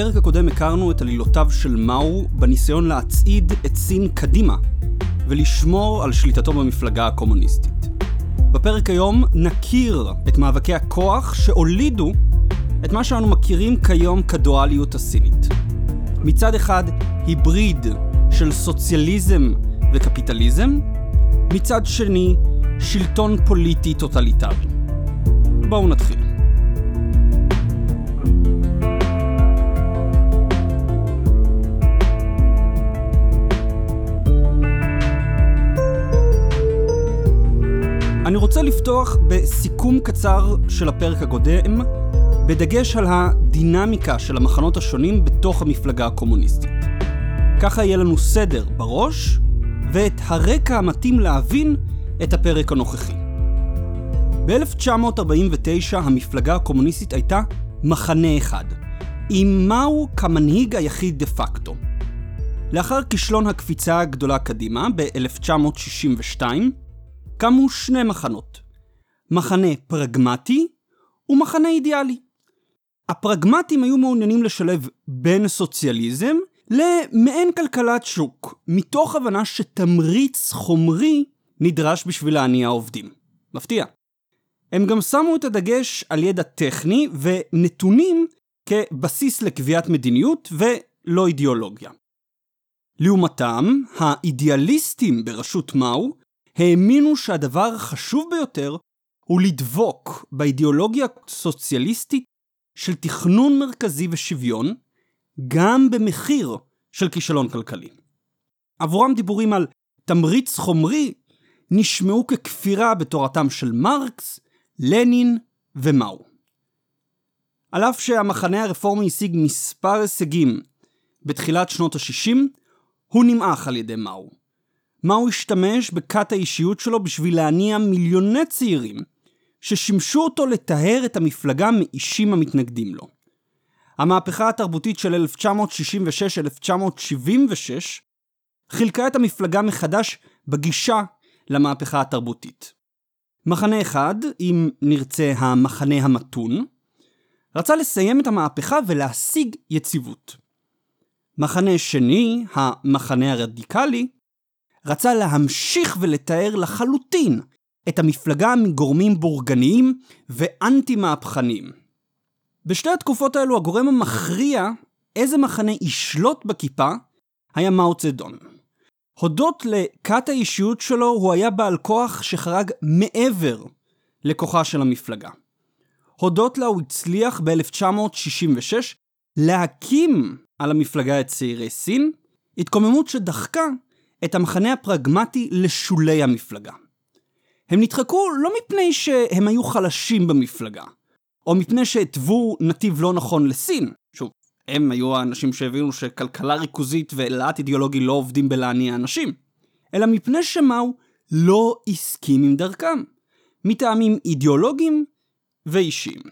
בפרק הקודם הכרנו את עלילותיו של מאו בניסיון להצעיד את סין קדימה ולשמור על שליטתו במפלגה הקומוניסטית. בפרק היום נכיר את מאבקי הכוח שהולידו את מה שאנו מכירים כיום כדואליות הסינית. מצד אחד, היבריד של סוציאליזם וקפיטליזם, מצד שני, שלטון פוליטי טוטליטרי. בואו נתחיל. אני רוצה לפתוח בסיכום קצר של הפרק הקודם, בדגש על הדינמיקה של המחנות השונים בתוך המפלגה הקומוניסטית. ככה יהיה לנו סדר בראש, ואת הרקע המתאים להבין את הפרק הנוכחי. ב-1949 המפלגה הקומוניסטית הייתה מחנה אחד, עם מאו כמנהיג היחיד דה פקטו. לאחר כישלון הקפיצה הגדולה קדימה, ב-1962, קמו שני מחנות, מחנה פרגמטי ומחנה אידיאלי. הפרגמטים היו מעוניינים לשלב בין סוציאליזם למעין כלכלת שוק, מתוך הבנה שתמריץ חומרי נדרש בשביל להניע עובדים. מפתיע. הם גם שמו את הדגש על ידע טכני ונתונים כבסיס לקביעת מדיניות ולא אידיאולוגיה. לעומתם, האידיאליסטים בראשות מאו האמינו שהדבר החשוב ביותר הוא לדבוק באידיאולוגיה הסוציאליסטית של תכנון מרכזי ושוויון, גם במחיר של כישלון כלכלי. עבורם דיבורים על תמריץ חומרי נשמעו ככפירה בתורתם של מרקס, לנין ומאו. על אף שהמחנה הרפורמי השיג מספר הישגים בתחילת שנות ה-60, הוא נמעך על ידי מאו. מאו השתמש בכת האישיות שלו בשביל להניע מיליוני צעירים ששימשו אותו לטהר את המפלגה מאישים המתנגדים לו. המהפכה התרבותית של 1966-1976 חילקה את המפלגה מחדש בגישה למהפכה התרבותית. מחנה אחד, אם נרצה המחנה המתון, רצה לסיים את המהפכה ולהשיג יציבות. מחנה שני, המחנה הרדיקלי, רצה להמשיך ולתאר לחלוטין את המפלגה מגורמים בורגניים ואנטי-מהפכניים. בשתי התקופות האלו הגורם המכריע איזה מחנה ישלוט בכיפה היה מאו צדון. הודות לכת האישיות שלו הוא היה בעל כוח שחרג מעבר לכוחה של המפלגה. הודות לה הוא הצליח ב-1966 להקים על המפלגה את צעירי סין, התקוממות שדחקה את המחנה הפרגמטי לשולי המפלגה. הם נדחקו לא מפני שהם היו חלשים במפלגה, או מפני שהתוו נתיב לא נכון לסין, שוב, הם היו האנשים שהבינו שכלכלה ריכוזית ולהט אידיאולוגי לא עובדים בלהניע אנשים, אלא מפני שמאו לא הסכים עם דרכם, מטעמים אידיאולוגיים ואישיים.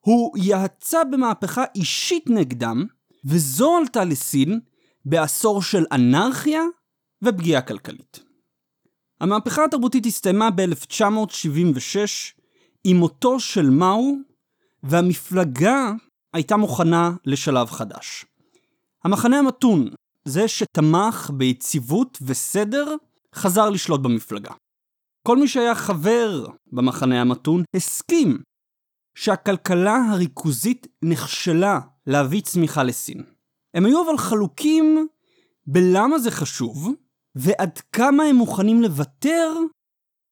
הוא יצא במהפכה אישית נגדם, וזו עלתה לסין בעשור של אנרכיה ופגיעה כלכלית. המהפכה התרבותית הסתיימה ב-1976 עם מותו של מאו, והמפלגה הייתה מוכנה לשלב חדש. המחנה המתון, זה שתמך ביציבות וסדר, חזר לשלוט במפלגה. כל מי שהיה חבר במחנה המתון הסכים שהכלכלה הריכוזית נכשלה להביא צמיחה לסין. הם היו אבל חלוקים בלמה זה חשוב, ועד כמה הם מוכנים לוותר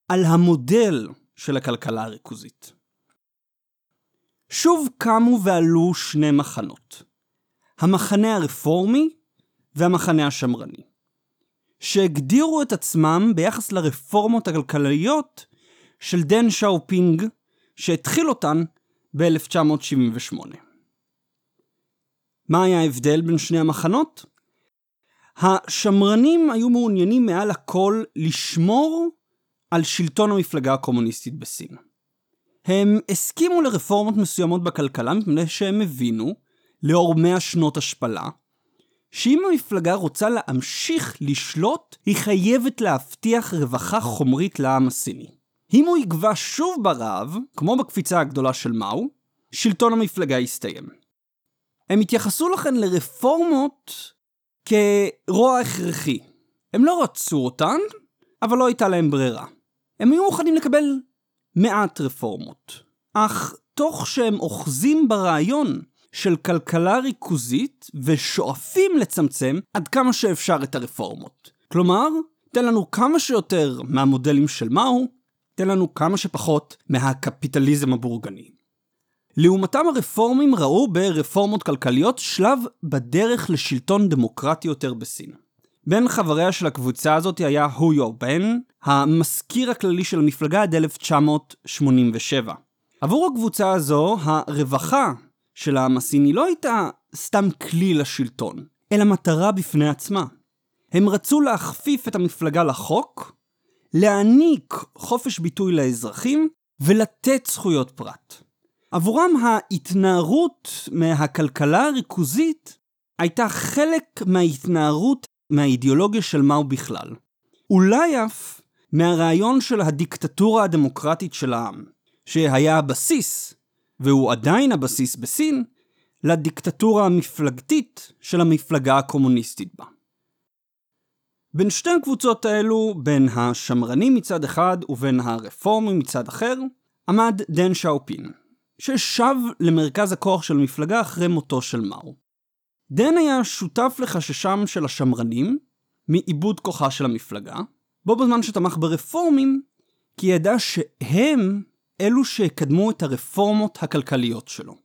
על המודל של הכלכלה הריכוזית. שוב קמו ועלו שני מחנות, המחנה הרפורמי והמחנה השמרני, שהגדירו את עצמם ביחס לרפורמות הכלכליות של דנג שיאופינג, שהתחיל אותן ב-1978. מה היה ההבדל בין שני המחנות? השמרנים היו מעוניינים מעל הכל לשמור על שלטון המפלגה הקומוניסטית בסין. הם הסכימו לרפורמות מסוימות בכלכלה מפני שהם הבינו, לאור מאה שנות השפלה, שאם המפלגה רוצה להמשיך לשלוט, היא חייבת להבטיח רווחה חומרית לעם הסיני. אם הוא יגבה שוב ברעב, כמו בקפיצה הגדולה של מאו, שלטון המפלגה יסתיים. הם התייחסו לכן לרפורמות כרוע הכרחי. הם לא רצו אותן, אבל לא הייתה להם ברירה. הם היו מוכנים לקבל מעט רפורמות, אך תוך שהם אוחזים ברעיון של כלכלה ריכוזית ושואפים לצמצם עד כמה שאפשר את הרפורמות. כלומר, תן לנו כמה שיותר מהמודלים של מאו, תן לנו כמה שפחות מהקפיטליזם הבורגני. לעומתם הרפורמים ראו ברפורמות כלכליות שלב בדרך לשלטון דמוקרטי יותר בסין. בין חבריה של הקבוצה הזאת היה הו יו בן, המזכיר הכללי של המפלגה עד 1987. עבור הקבוצה הזו, הרווחה של העם הסיני לא הייתה סתם כלי לשלטון, אלא מטרה בפני עצמה. הם רצו להכפיף את המפלגה לחוק, להעניק חופש ביטוי לאזרחים ולתת זכויות פרט. עבורם ההתנערות מהכלכלה הריכוזית הייתה חלק מההתנערות מהאידיאולוגיה של מהו בכלל. אולי אף מהרעיון של הדיקטטורה הדמוקרטית של העם, שהיה הבסיס, והוא עדיין הבסיס בסין, לדיקטטורה המפלגתית של המפלגה הקומוניסטית בה. בין שתי הקבוצות האלו, בין השמרנים מצד אחד ובין הרפורמים מצד אחר, עמד דן שאופין, ששב למרכז הכוח של המפלגה אחרי מותו של מאו. דן היה שותף לחששם של השמרנים מעיבוד כוחה של המפלגה, בו בזמן שתמך ברפורמים, כי ידע שהם אלו שיקדמו את הרפורמות הכלכליות שלו.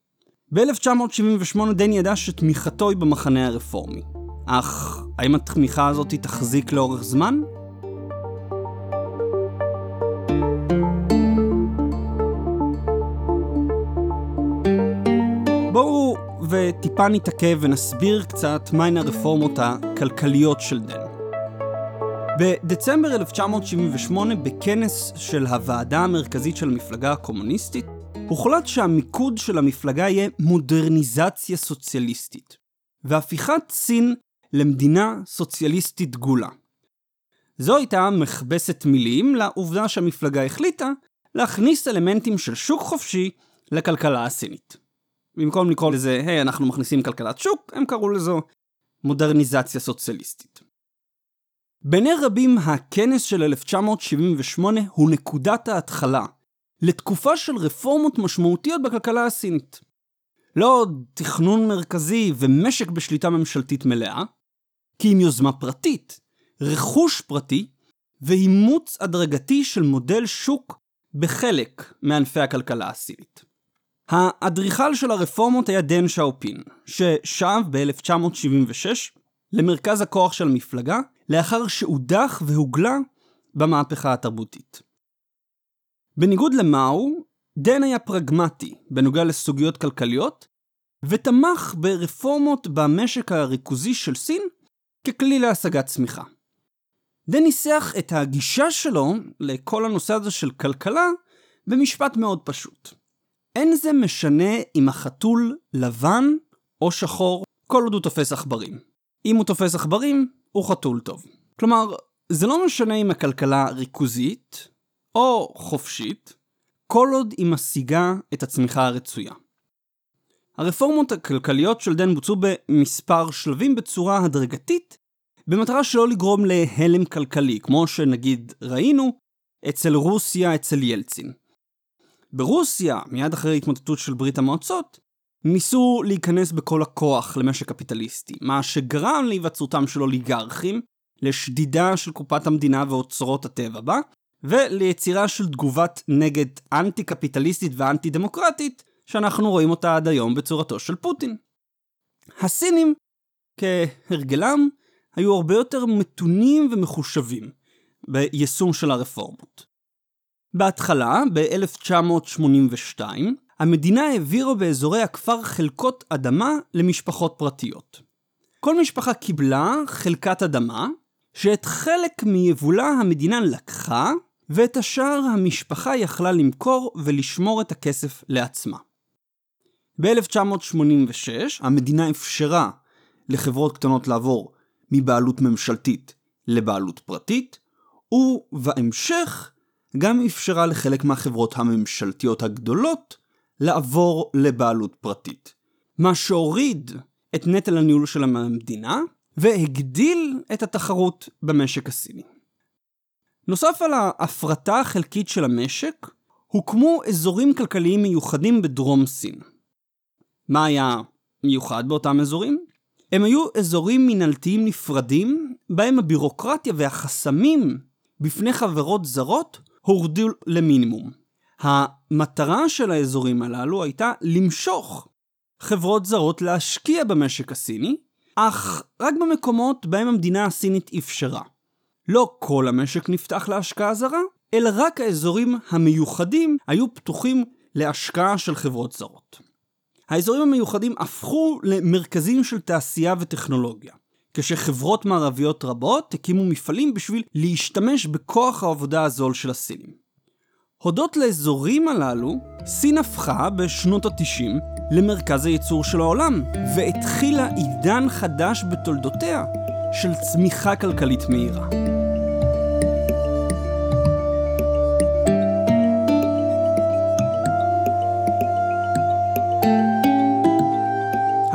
ב-1978 דן ידע שתמיכתו היא במחנה הרפורמי. אך האם התמיכה הזאת תחזיק לאורך זמן? וטיפה נתעכב ונסביר קצת מהן הרפורמות הכלכליות של דן. בדצמבר 1978, בכנס של הוועדה המרכזית של המפלגה הקומוניסטית, הוחלט שהמיקוד של המפלגה יהיה מודרניזציה סוציאליסטית, והפיכת סין למדינה סוציאליסטית דגולה. זו הייתה מכבסת מילים לעובדה שהמפלגה החליטה להכניס אלמנטים של שוק חופשי לכלכלה הסינית. במקום לקרוא לזה, היי, hey, אנחנו מכניסים כלכלת שוק, הם קראו לזו מודרניזציה סוציאליסטית. בעיני רבים, הכנס של 1978 הוא נקודת ההתחלה לתקופה של רפורמות משמעותיות בכלכלה הסינית. לא תכנון מרכזי ומשק בשליטה ממשלתית מלאה, כי עם יוזמה פרטית, רכוש פרטי ואימוץ הדרגתי של מודל שוק בחלק מענפי הכלכלה הסינית. האדריכל של הרפורמות היה דן שאופין, ששב ב-1976 למרכז הכוח של המפלגה, לאחר שהודח והוגלה במהפכה התרבותית. בניגוד למאו, דן היה פרגמטי בנוגע לסוגיות כלכליות, ותמך ברפורמות במשק הריכוזי של סין ככלי להשגת צמיחה. דן ניסח את הגישה שלו לכל הנושא הזה של כלכלה במשפט מאוד פשוט. אין זה משנה אם החתול לבן או שחור כל עוד הוא תופס עכברים. אם הוא תופס עכברים, הוא חתול טוב. כלומר, זה לא משנה אם הכלכלה ריכוזית או חופשית, כל עוד היא משיגה את הצמיחה הרצויה. הרפורמות הכלכליות של דן בוצעו במספר שלבים בצורה הדרגתית, במטרה שלא לגרום להלם כלכלי, כמו שנגיד ראינו אצל רוסיה אצל ילצין. ברוסיה, מיד אחרי התמוטטות של ברית המועצות, ניסו להיכנס בכל הכוח למשק קפיטליסטי, מה שגרם להיווצרותם של אוליגרכים, לשדידה של קופת המדינה ואוצרות הטבע בה, וליצירה של תגובת נגד אנטי-קפיטליסטית ואנטי-דמוקרטית, שאנחנו רואים אותה עד היום בצורתו של פוטין. הסינים, כהרגלם, היו הרבה יותר מתונים ומחושבים ביישום של הרפורמות. בהתחלה, ב-1982, המדינה העבירה באזורי הכפר חלקות אדמה למשפחות פרטיות. כל משפחה קיבלה חלקת אדמה, שאת חלק מיבולה המדינה לקחה, ואת השאר המשפחה יכלה למכור ולשמור את הכסף לעצמה. ב-1986 המדינה אפשרה לחברות קטנות לעבור מבעלות ממשלתית לבעלות פרטית, ובהמשך גם אפשרה לחלק מהחברות הממשלתיות הגדולות לעבור לבעלות פרטית. מה שהוריד את נטל הניהול של המדינה והגדיל את התחרות במשק הסיני. נוסף על ההפרטה החלקית של המשק, הוקמו אזורים כלכליים מיוחדים בדרום סין. מה היה מיוחד באותם אזורים? הם היו אזורים מנהלתיים נפרדים, בהם הבירוקרטיה והחסמים בפני חברות זרות הורדו למינימום. המטרה של האזורים הללו הייתה למשוך חברות זרות להשקיע במשק הסיני, אך רק במקומות בהם המדינה הסינית אפשרה. לא כל המשק נפתח להשקעה זרה, אלא רק האזורים המיוחדים היו פתוחים להשקעה של חברות זרות. האזורים המיוחדים הפכו למרכזים של תעשייה וטכנולוגיה, כשחברות מערביות רבות הקימו מפעלים בשביל להשתמש בכוח העבודה הזול של הסינים. הודות לאזורים הללו, סין הפכה בשנות ה-90 למרכז הייצור של העולם, והתחילה עידן חדש בתולדותיה של צמיחה כלכלית מהירה.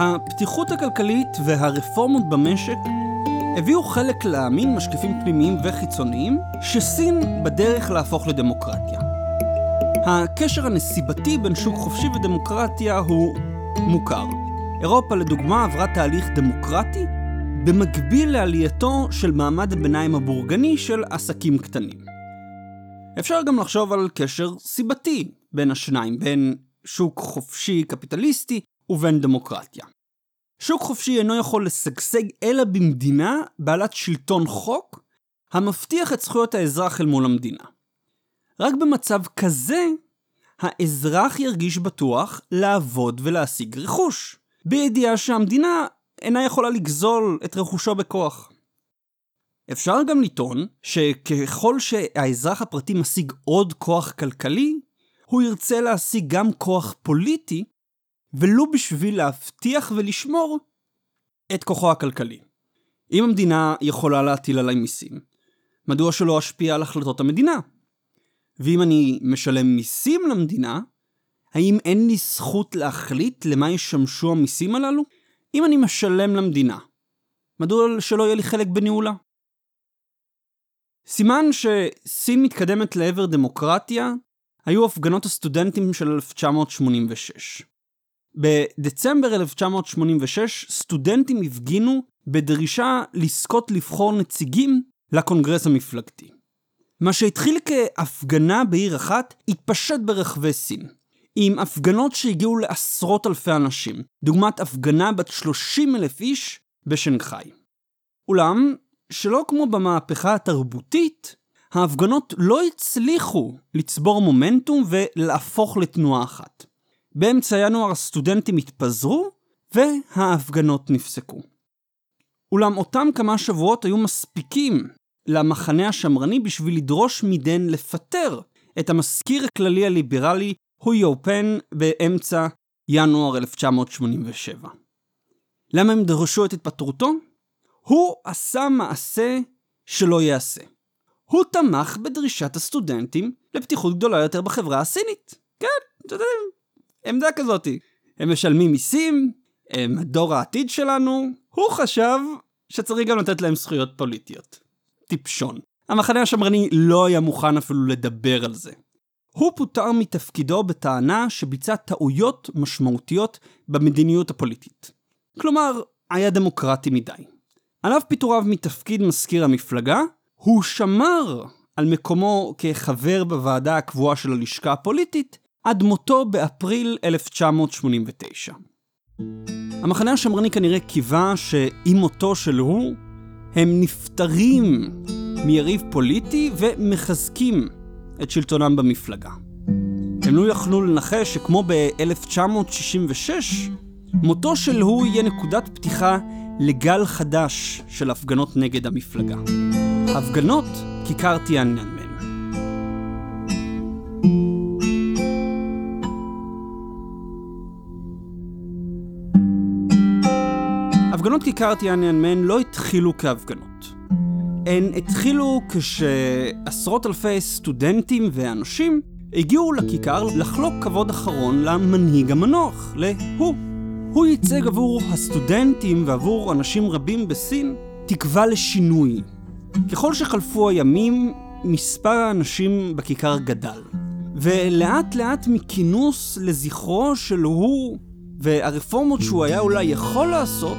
הפתיחות הכלכלית והרפורמות במשק הביאו חלק להאמין, משקיפים פנימיים וחיצוניים, שסין בדרך להפוך לדמוקרטיה. הקשר הנסיבתי בין שוק חופשי ודמוקרטיה הוא מוכר. אירופה לדוגמה עברה תהליך דמוקרטי במקביל לעלייתו של מעמד הביניים הבורגני של עסקים קטנים. אפשר גם לחשוב על קשר סיבתי בין השניים, בין שוק חופשי קפיטליסטי ובין דמוקרטיה. שוק חופשי אינו יכול לשגשג אלא במדינה בעלת שלטון חוק המבטיח את זכויות האזרח אל מול המדינה. רק במצב כזה, האזרח ירגיש בטוח לעבוד ולהשיג רכוש, בידיעה שהמדינה אינה יכולה לגזול את רכושו בכוח. אפשר גם לטעון שככל שהאזרח הפרטי משיג עוד כוח כלכלי, הוא ירצה להשיג גם כוח פוליטי, ולו בשביל להבטיח ולשמור את כוחו הכלכלי. אם המדינה יכולה להטיל עליי מיסים, מדוע שלא אשפיע על החלטות המדינה? ואם אני משלם מיסים למדינה, האם אין לי זכות להחליט למה ישמשו המיסים הללו? אם אני משלם למדינה, מדוע שלא יהיה לי חלק בניהולה? סימן שסין מתקדמת לעבר דמוקרטיה היו הפגנות הסטודנטים של 1986. בדצמבר 1986 סטודנטים הפגינו בדרישה לזכות לבחור נציגים לקונגרס המפלגתי. מה שהתחיל כהפגנה בעיר אחת, התפשט ברחבי סין. עם הפגנות שהגיעו לעשרות אלפי אנשים, דוגמת הפגנה בת 30 אלף איש בשנגחאי. אולם, שלא כמו במהפכה התרבותית, ההפגנות לא הצליחו לצבור מומנטום ולהפוך לתנועה אחת. באמצע ינואר הסטודנטים התפזרו, וההפגנות נפסקו. אולם אותם כמה שבועות היו מספיקים למחנה השמרני בשביל לדרוש מדן לפטר את המזכיר הכללי הליברלי הויו פן באמצע ינואר 1987. למה הם דרשו את התפטרותו? הוא עשה מעשה שלא ייעשה. הוא תמך בדרישת הסטודנטים לפתיחות גדולה יותר בחברה הסינית. כן, אתם יודעים, עמדה כזאתי. הם משלמים מיסים, הם דור העתיד שלנו, הוא חשב שצריך גם לתת להם זכויות פוליטיות. טיפשון. המחנה השמרני לא היה מוכן אפילו לדבר על זה. הוא פוטר מתפקידו בטענה שביצע טעויות משמעותיות במדיניות הפוליטית. כלומר, היה דמוקרטי מדי. על אף פיטוריו מתפקיד מזכיר המפלגה, הוא שמר על מקומו כחבר בוועדה הקבועה של הלשכה הפוליטית עד מותו באפריל 1989. המחנה השמרני כנראה קיווה שעם מותו של הוא, הם נפטרים מיריב פוליטי ומחזקים את שלטונם במפלגה. הם לא יכלו לנחש שכמו ב-1966, מותו של הוא יהיה נקודת פתיחה לגל חדש של הפגנות נגד המפלגה. הפגנות כיכר טיאננמן. הפגנות כיכר טיאננמן לא התחילו כהפגנות. הן התחילו כשעשרות אלפי סטודנטים ואנשים הגיעו לכיכר לחלוק כבוד אחרון למנהיג המנוח, להוא. הוא ייצג עבור הסטודנטים ועבור אנשים רבים בסין תקווה לשינוי. ככל שחלפו הימים, מספר האנשים בכיכר גדל. ולאט לאט מכינוס לזכרו של הוא והרפורמות שהוא היה אולי יכול לעשות,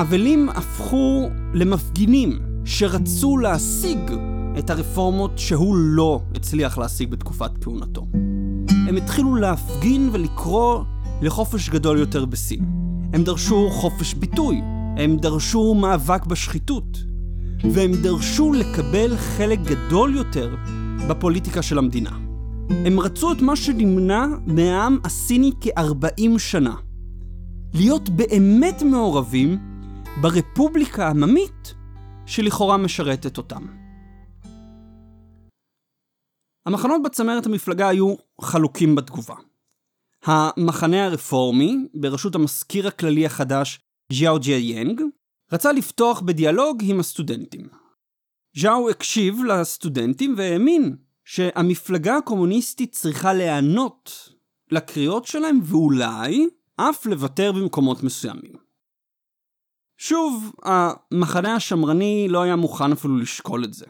אבלים הפכו למפגינים שרצו להשיג את הרפורמות שהוא לא הצליח להשיג בתקופת כהונתו. הם התחילו להפגין ולקרוא לחופש גדול יותר בסין. הם דרשו חופש ביטוי, הם דרשו מאבק בשחיתות, והם דרשו לקבל חלק גדול יותר בפוליטיקה של המדינה. הם רצו את מה שנמנע מהעם הסיני כ-40 שנה. להיות באמת מעורבים ברפובליקה העממית שלכאורה משרתת אותם. המחנות בצמרת המפלגה היו חלוקים בתגובה. המחנה הרפורמי, בראשות המזכיר הכללי החדש ז'או ג'י יאנג, רצה לפתוח בדיאלוג עם הסטודנטים. ז'או הקשיב לסטודנטים והאמין שהמפלגה הקומוניסטית צריכה להיענות לקריאות שלהם ואולי אף לוותר במקומות מסוימים. שוב, המחנה השמרני לא היה מוכן אפילו לשקול את זה.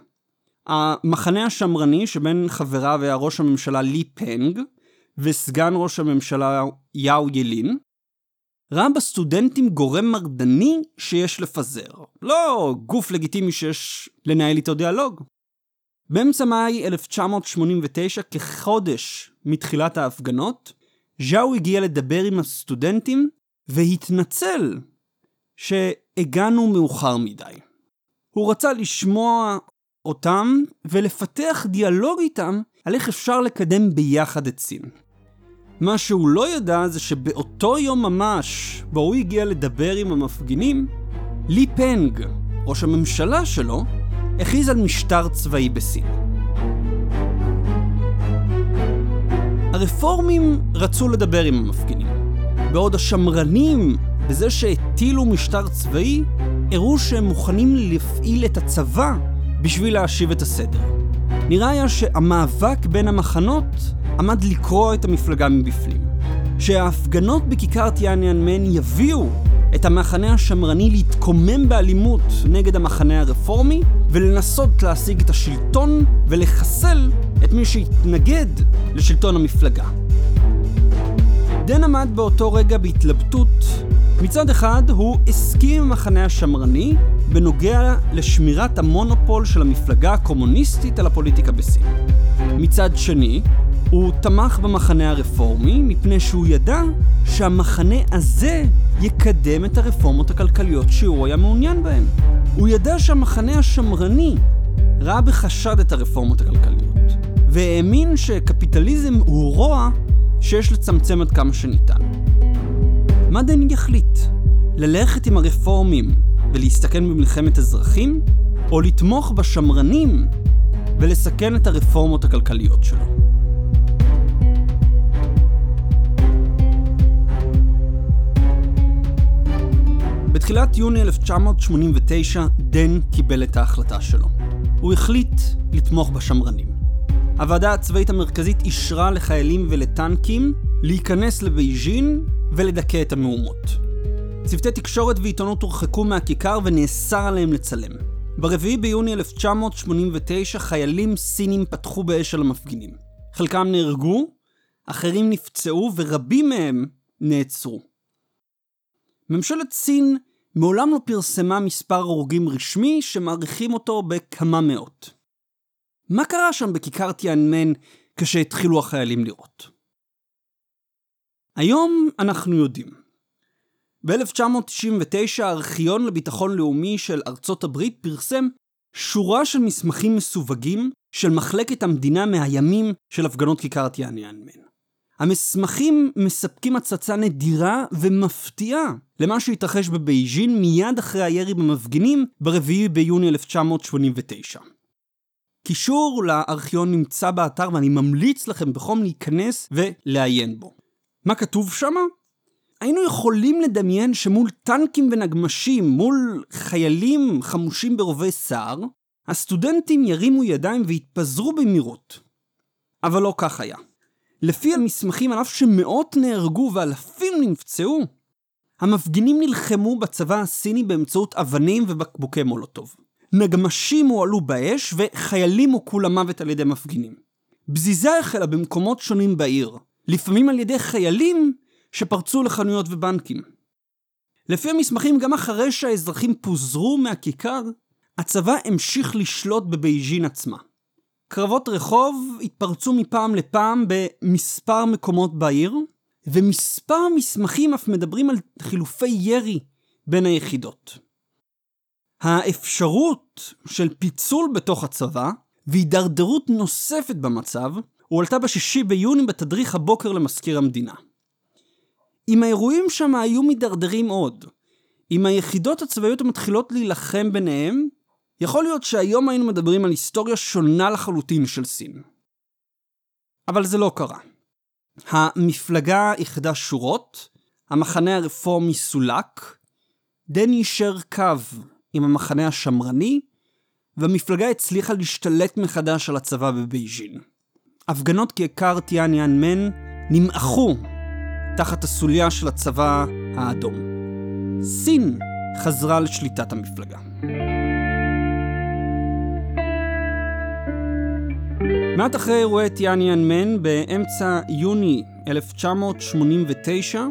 המחנה השמרני שבין חבריו היה ראש הממשלה לי פנג וסגן ראש הממשלה יאו ילין, ראה בסטודנטים גורם מרדני שיש לפזר, לא גוף לגיטימי שיש לנהל איתו דיאלוג. באמצע מאי 1989, כחודש מתחילת ההפגנות, ז'או הגיע לדבר עם הסטודנטים והתנצל שהגענו מאוחר מדי. הוא רצה לשמוע אותם ולפתח דיאלוג איתם על איך אפשר לקדם ביחד את סין. מה שהוא לא ידע זה שבאותו יום ממש בו הוא הגיע לדבר עם המפגינים, לי פנג, ראש הממשלה שלו, הכריז על משטר צבאי בסין. הרפורמים רצו לדבר עם המפגינים, בעוד השמרנים, בזה שהטילו משטר צבאי, הראו שהם מוכנים להפעיל את הצבא בשביל להשיב את הסדר. נראה היה שהמאבק בין המחנות עמד לקרוע את המפלגה מבפנים. שההפגנות בכיכר טיאניאנמן יביאו את המחנה השמרני להתקומם באלימות נגד המחנה הרפורמי ולנסות להשיג את השלטון ולחסל את מי שהתנגד לשלטון המפלגה. דן עמד באותו רגע בהתלבטות. מצד אחד הוא הסכים עם המחנה השמרני בנוגע לשמירת המונופול של המפלגה הקומוניסטית על הפוליטיקה בסין. מצד שני, הוא תמך במחנה הרפורמי מפני שהוא ידע שהמחנה הזה יקדם את הרפורמות הכלכליות שהוא היה מעוניין בהן. הוא ידע שהמחנה השמרני ראה בחשד את הרפורמות הכלכליות, והאמין שקפיטליזם הוא רוע שיש לצמצם עד כמה שניתן. דני יחליט? ללכת עם הרפורמים ולהסתכן במלחמת אזרחים, או לתמוך בשמרנים ולסכן את הרפורמות הכלכליות שלו? בתחילת יוני 1989 דן קיבל את ההחלטה שלו. הוא החליט לתמוך בשמרנים. הוועדה הצבאית המרכזית אישרה לחיילים ולטנקים להיכנס לבייג'ין ולדכא את המהומות. צוותי תקשורת ועיתונות הורחקו מהכיכר ונאסר עליהם לצלם. ב-4 ביוני 1989 חיילים סינים פתחו באש על המפגינים. חלקם נהרגו, אחרים נפצעו ורבים מהם נעצרו. ממשלת סין מעולם לא פרסמה מספר הרוגים רשמי שמעריכים אותו בכמה מאות. מה קרה שם בכיכר טיאנמן כשהתחילו החיילים לראות? היום אנחנו יודעים. ב-1999 הארכיון לביטחון לאומי של ארצות הברית פרסם שורה של מסמכים מסווגים של מחלקת המדינה מהימים של הפגנות כיכר טיאנמן. המסמכים מספקים הצצה נדירה ומפתיעה למה שהתרחש בבייג'ין מיד אחרי הירי במפגינים ב-4 ביוני 1989. קישור לארכיון נמצא באתר ואני ממליץ לכם בחום להיכנס ולעיין בו. מה כתוב שם? היינו יכולים לדמיין שמול טנקים ונגמשים, מול חיילים חמושים ברובי סער, הסטודנטים ירימו ידיים ויתפזרו במהירות. אבל לא כך היה. לפי המסמכים, על אף שמאות נהרגו ואלפים נפצעו, המפגינים נלחמו בצבא הסיני באמצעות אבנים ובקבוקי מולוטוב. נגמשים הועלו באש וחיילים הוכו למוות על ידי מפגינים. בזיזה החלה במקומות שונים בעיר, לפעמים על ידי חיילים שפרצו לחנויות ובנקים. לפי המסמכים, גם אחרי שהאזרחים פוזרו מהכיכר, הצבא המשיך לשלוט בבייג'ין עצמה. קרבות רחוב התפרצו מפעם לפעם במספר מקומות בעיר, ומספר מסמכים אף מדברים על חילופי ירי בין היחידות. האפשרות של פיצול בתוך הצבא והידרדרות נוספת במצב הועלתה בשישי ביוני בתדריך הבוקר למזכיר המדינה. אם האירועים שם היו מידרדרים עוד, אם היחידות הצבאיות המתחילות להילחם ביניהם, יכול להיות שהיום היינו מדברים על היסטוריה שונה לחלוטין של סין. אבל זה לא קרה. המפלגה איחדה שורות, המחנה הרפורמי סולק, דן יישר קו עם המחנה השמרני, והמפלגה הצליחה להשתלט מחדש על הצבא בבייג'ין. הפגנות כיכר טיאן מן נמעכו תחת הסוליה של הצבא האדום. סין חזרה לשליטת המפלגה. מעט אחרי אירועי טיאניאן מן, באמצע יוני 1989,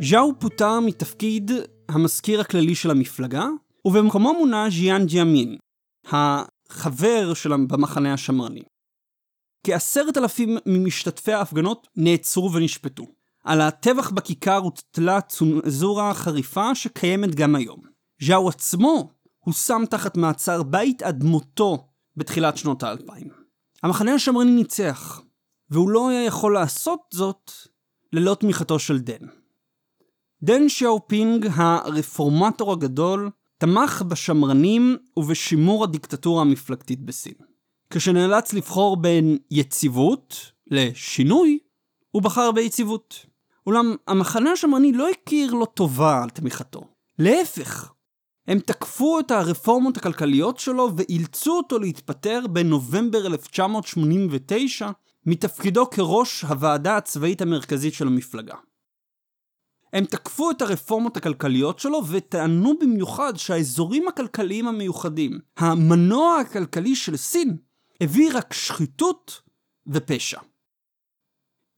ז'או פוטר מתפקיד המזכיר הכללי של המפלגה, ובמקומו מונה ז'יאן ג'יאמין, החבר של במחנה השמרני. כעשרת אלפים ממשתתפי ההפגנות נעצרו ונשפטו. על הטבח בכיכר הוטלה צונזורה חריפה שקיימת גם היום. ז'או עצמו הושם תחת מעצר בית עד מותו בתחילת שנות האלפיים. המחנה השמרני ניצח, והוא לא היה יכול לעשות זאת ללא תמיכתו של דן. דנג שיאופינג, הרפורמטור הגדול, תמך בשמרנים ובשימור הדיקטטורה המפלגתית בסין. כשנאלץ לבחור בין יציבות לשינוי, הוא בחר ביציבות. אולם המחנה השמרני לא הכיר לו טובה על תמיכתו. להפך, הם תקפו את הרפורמות הכלכליות שלו ואילצו אותו להתפטר בנובמבר 1989 מתפקידו כראש הוועדה הצבאית המרכזית של המפלגה. הם תקפו את הרפורמות הכלכליות שלו וטענו במיוחד שהאזורים הכלכליים המיוחדים, המנוע הכלכלי של סין, הביא רק שחיתות ופשע.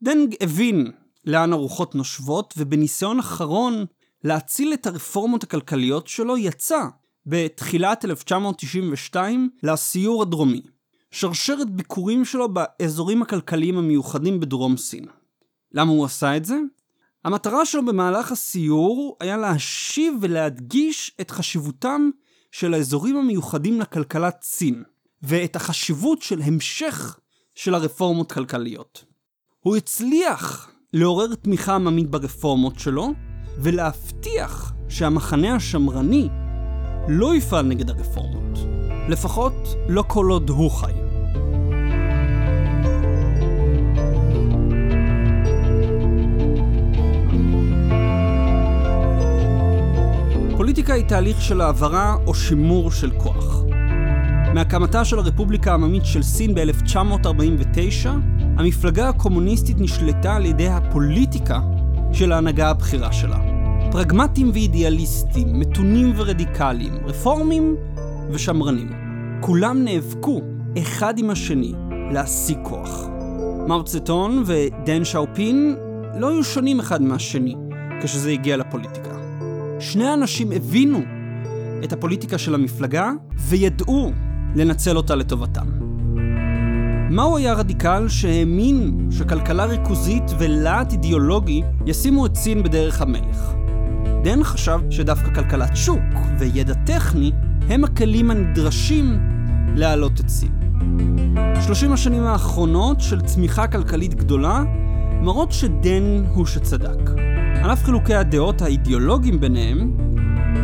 דנג הבין לאן הרוחות נושבות, ובניסיון אחרון להציל את הרפורמות הכלכליות שלו, יצא בתחילת 1992 לסיור הדרומי. שרשרת ביקורים שלו באזורים הכלכליים המיוחדים בדרום סין. למה הוא עשה את זה? המטרה שלו במהלך הסיור היה להשיב ולהדגיש את חשיבותם של האזורים המיוחדים לכלכלת סין, ואת החשיבות של המשך של הרפורמות כלכליות. הוא הצליח לעורר תמיכה עממית ברפורמות שלו, ולהבטיח שהמחנה השמרני לא יפעל נגד הרפורמות. לפחות לא כל עוד הוא חי. פוליטיקה היא תהליך של העברה או שימור של כוח. מהקמתה של הרפובליקה העממית של סין ב-1949, המפלגה הקומוניסטית נשלטה על ידי הפוליטיקה של ההנהגה הבכירה שלה. פרגמטים ואידיאליסטים, מתונים ורדיקליים, רפורמים ושמרנים. כולם נאבקו אחד עם השני להשיג כוח. מאו צטון ודן שאופין לא היו שונים אחד מהשני כשזה הגיע לפוליטיקה. שני האנשים הבינו את הפוליטיקה של המפלגה וידעו לנצל אותה לטובתם. מהו היה רדיקל שהאמין שכלכלה ריכוזית ולהט אידיאולוגי ישימו את סין בדרך המלך. דן חשב שדווקא כלכלת שוק וידע טכני הם הכלים הנדרשים להעלות את סין. 30 השנים האחרונות של צמיחה כלכלית גדולה מראות שדן הוא שצדק. על אף חילוקי הדעות האידיאולוגיים ביניהם,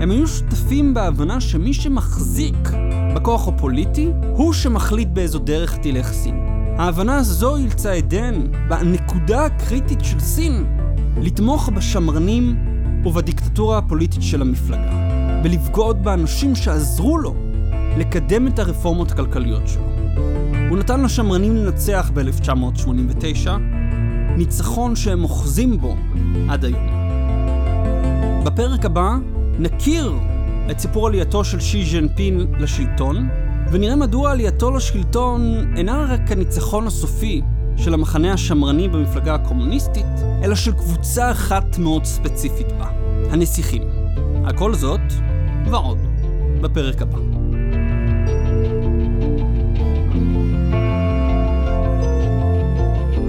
הם היו שותפים בהבנה שמי שמחזיק בכוח הפוליטי הוא שמחליט באיזו דרך תלך סין. ההבנה הזו אילצה את דן, בנקודה הקריטית של סין, לתמוך בשמרנים ובדיקטטורה הפוליטית של המפלגה, ולבגוד באנשים שעזרו לו לקדם את הרפורמות הכלכליות שלו. הוא נתן לשמרנים לנצח ב-1989, ניצחון שהם אוחזים בו עד היום. בפרק הבא נכיר את סיפור עלייתו של שי ז'נפין לשלטון, ונראה מדוע עלייתו לשלטון אינה רק הניצחון הסופי של המחנה השמרני במפלגה הקומוניסטית, אלא של קבוצה אחת מאוד ספציפית בה, הנסיכים. הכל זאת ועוד בפרק הבא.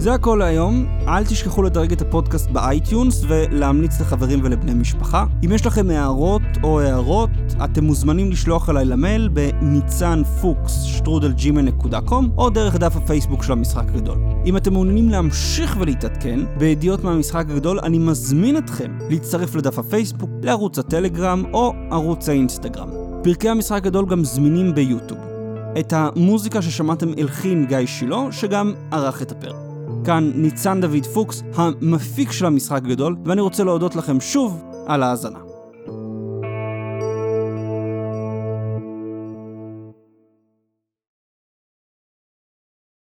זה הכל להיום, אל תשכחו לדרג את הפודקאסט ב-iTunes ולהמליץ לחברים ולבני משפחה. אם יש לכם הערות או הערות, אתם מוזמנים לשלוח אליי למייל בניצן פוקס שטרודל Gmail.com או דרך דף הפייסבוק של המשחק הגדול. אם אתם מעוניינים להמשיך ולהתעדכן בידיעות מהמשחק הגדול, אני מזמין אתכם להצטרף לדף הפייסבוק, לערוץ הטלגרם או ערוץ האינסטגרם. פרקי המשחק הגדול גם זמינים ביוטיוב. את המוזיקה ששמעתם הלחין גיא שילה, שגם ערך את הפרק. כאן ניצן דוד פוקס, המפיק של המשחק הגדול, ואני רוצה להודות לכם שוב על ההאזנה.